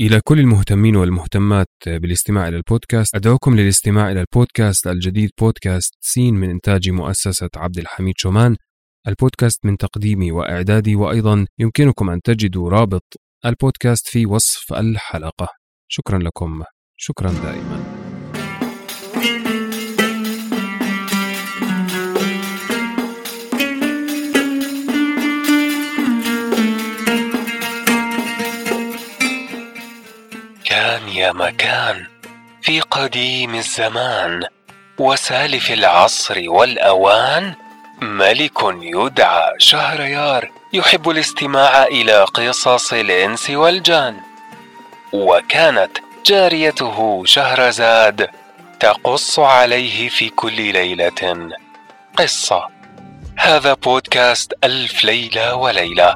إلى كل المهتمين والمهتمات بالاستماع إلى البودكاست أدعوكم للاستماع إلى البودكاست الجديد بودكاست سين من إنتاج مؤسسة عبد الحميد شومان. البودكاست من تقديمي وإعدادي وأيضا يمكنكم أن تجدوا رابط البودكاست في وصف الحلقة. شكرا لكم. شكرا دائما. مكان في قديم الزمان وسالف العصر والأوان ملك يدعى شهريار يحب الاستماع إلى قصص الإنس والجان. وكانت جاريته شهرزاد تقص عليه في كل ليلة قصة. هذا بودكاست ألف ليلة وليلة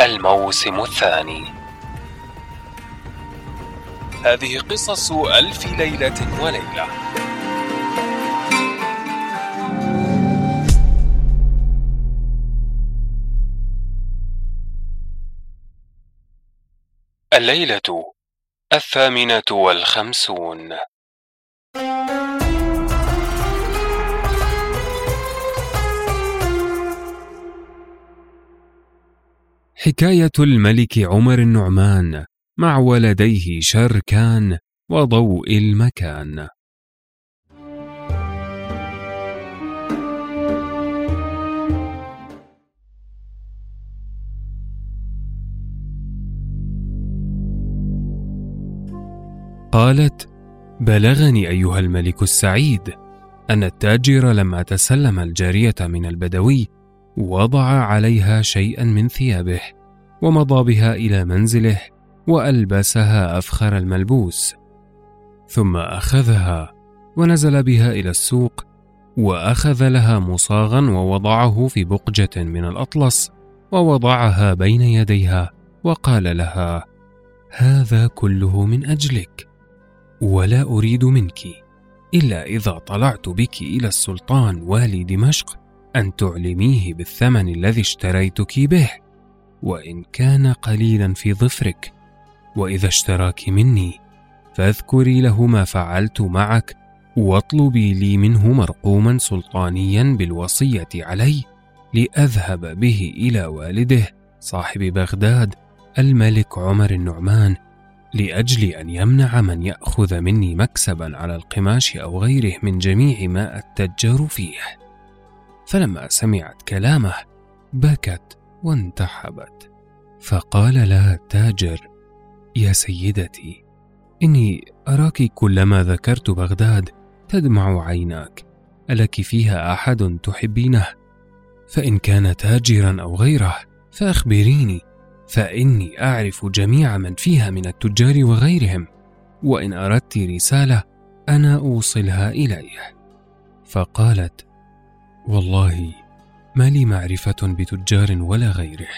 الموسم الثاني. هذه قصص ألف ليلة وليلة. الليلة الثامنة والخمسون. حكاية الملك عمر النعمان. مع ولديه شركان وضوء المكان. قالت بلغني أيها الملك السعيد أن التاجر لما تسلم الجارية من البدوي وضع عليها شيئا من ثيابه ومضى بها إلى منزله وألبسها أفخر الملبوس ثم أخذها ونزل بها إلى السوق وأخذ لها مصاغا ووضعه في بقجة من الأطلس ووضعها بين يديها وقال لها هذا كله من أجلك ولا أريد منك إلا إذا طلعت بك إلى السلطان والي دمشق أن تعلميه بالثمن الذي اشتريتك به وإن كان قليلا في ظفرك وإذا اشتراك مني فاذكري له ما فعلت معك واطلبي لي منه مرقوما سلطانيا بالوصية علي لأذهب به إلى والده صاحب بغداد الملك عمر النعمان لأجل أن يمنع من يأخذ مني مكسبا على القماش أو غيره من جميع ما أتجر فيه. فلما سمعت كلامه بكت وانتحبت فقال لها التاجر يا سيدتي إني أراك كلما ذكرت بغداد تدمع عيناك ألك فيها أحد تحبينه؟ فإن كان تاجرا أو غيره فأخبريني فإني أعرف جميع من فيها من التجار وغيرهم وإن أردت رسالة أنا أوصلها إليه. فقالت والله ما لي معرفة بتجار ولا غيره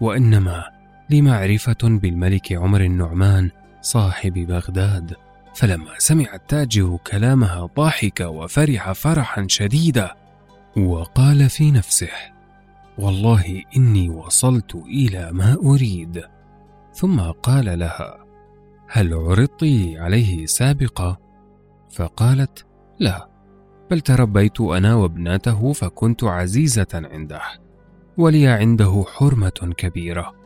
وإنما لمعرفة بالملك عمر النعمان صاحب بغداد. فلما سمع التاجر كلامها ضحك وفرح فرحا شديدا وقال في نفسه والله إني وصلت إلى ما أريد. ثم قال لها هل عرضت عليه سابقا؟ فقالت لا بل تربيت أنا وابنته فكنت عزيزة عنده ولي عنده حرمة كبيرة.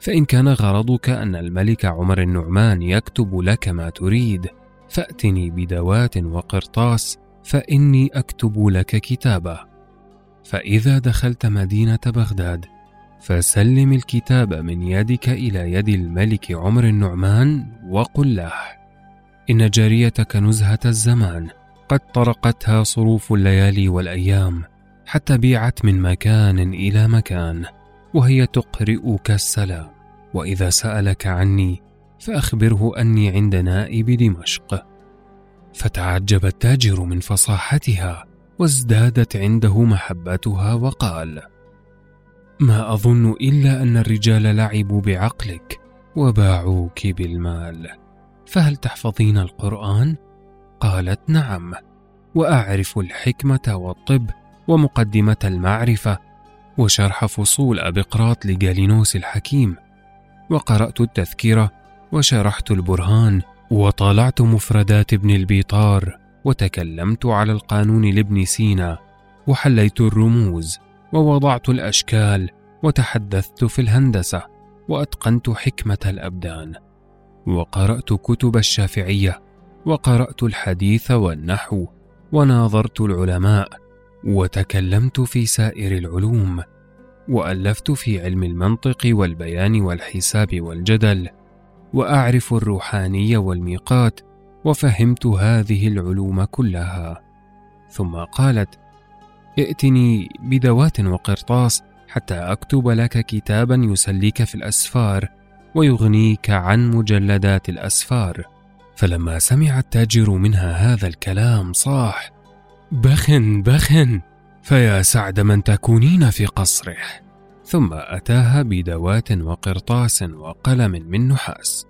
فإن كان غرضك أن الملك عمر النعمان يكتب لك ما تريد فأتني بدوات وقرطاس فإني أكتب لك كتابة. فإذا دخلت مدينة بغداد فسلم الكتاب من يدك إلى يد الملك عمر النعمان وقل له إن جاريتك نزهة الزمان قد طرقتها صروف الليالي والأيام حتى بيعت من مكان إلى مكان وهي تقرئك السلام. وإذا سألك عني فأخبره أني عند نائب دمشق. فتعجب التاجر من فصاحتها وازدادت عنده محبتها وقال ما أظن إلا أن الرجال لعبوا بعقلك وباعوك بالمال. فهل تحفظين القرآن? قالت نعم وأعرف الحكمة والطب ومقدمة المعرفة وشرح فصول أبقراط لجالينوس الحكيم وقرأت التذكرة وشرحت البرهان وطالعت مفردات ابن البيطار وتكلمت على القانون لابن سينا وحليت الرموز ووضعت الأشكال وتحدثت في الهندسة وأتقنت حكمة الأبدان. وقرأت كتب الشافعية وقرأت الحديث والنحو وناظرت العلماء وتكلمت في سائر العلوم وألفت في علم المنطق والبيان والحساب والجدل وأعرف الروحاني والميقات وفهمت هذه العلوم كلها. ثم قالت ائتني بدوات وقرطاس حتى أكتب لك كتابا يسليك في الأسفار ويغنيك عن مجلدات الأسفار. فلما سمع التاجر منها هذا الكلام صاح بخن بخن! فيا سعد من تكونين في قصره. ثم أتاها بدوات وقرطاس وقلم من نحاس.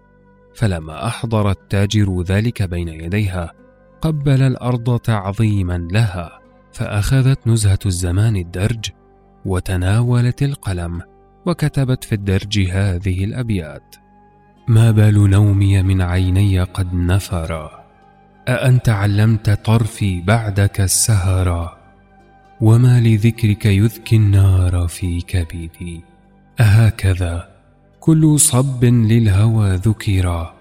فلما أحضر التاجر ذلك بين يديها قبل الأرض تعظيما لها فأخذت نزهة الزمان الدرج وتناولت القلم وكتبت في الدرج هذه الأبيات ما بال نومي من عيني قد نفرا أأنت علمت طرفي بعدك السهرا وما لذكرك يذكي النار في كبدي أهكذا. كل صب للهوى ذكرا.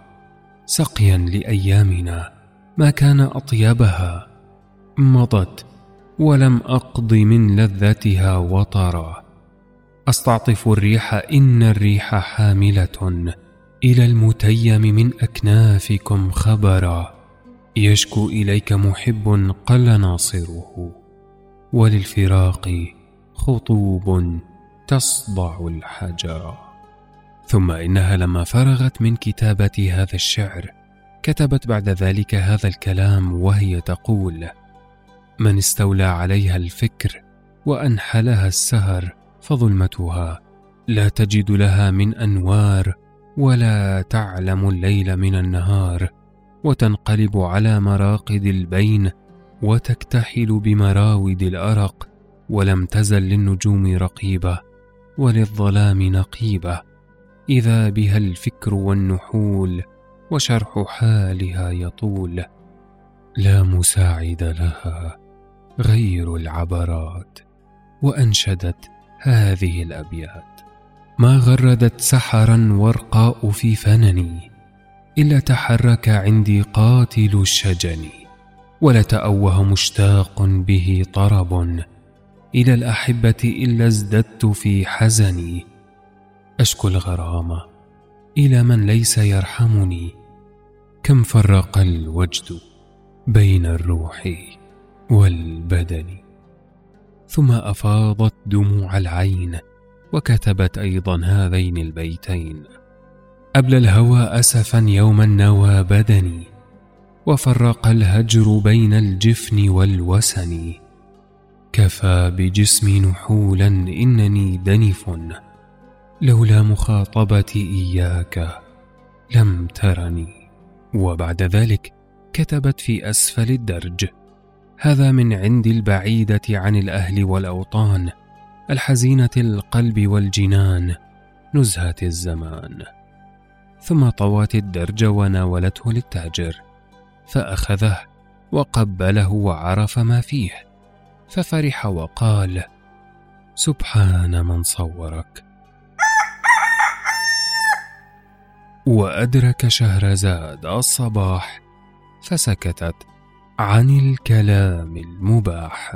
سقيا لأيامنا ما كان أطيبها. مضت ولم أقض من لذتها وطرا. أستعطف الريح إن الريح حاملة. إلى المتيم من أكنافكم خبرا. يشكو إليك محب قل ناصره. وللفراق خطوب تصدع الحجر. ثم إنها لما فرغت من كتابة هذا الشعر كتبت بعد ذلك هذا الكلام وهي تقول من استولى عليها الفكر وأنحلها السهر فظلمتها. لا تجد لها من أنوار ولا تعلم الليل من النهار. وتنقلب على مراقد البين وتكتحل بمراود الأرق ولم تزل للنجوم رقيبة وللظلام نقيبة. إذا بها الفكر والنحول وشرح حالها يطول. لا مساعد لها غير العبرات وأنشدت هذه الأبيات. ما غردت سحرا ورقاء في فنني إلا تحرك عندي قاتل الشجن ولتأوه مشتاق به طرب. إلى الأحبة إلا ازددت في حزني. أشكو الغرام. إلى من ليس يرحمني. كم فرق الوجد بين الروح والبدن. ثم أفاضت دموع العين وكتبت أيضا هذين البيتين. أبلى الهوى أسفا يوما نوى بدني. وفرق الهجر بين الجفن والوسن. كفى بجسمي نحولا إنني دنف لولا مخاطبتي إياك لم ترني. وبعد ذلك كتبت في أسفل الدرج. هذا من عند البعيدة عن الأهل والأوطان الحزينة القلب والجنان نزهة الزمان. ثم طوت الدرج وناولته للتاجر. فأخذه وقبله وعرف ما فيه ففرح وقال سبحان من صورك. وأدرك شهرزاد الصباح فسكتت عن الكلام المباح.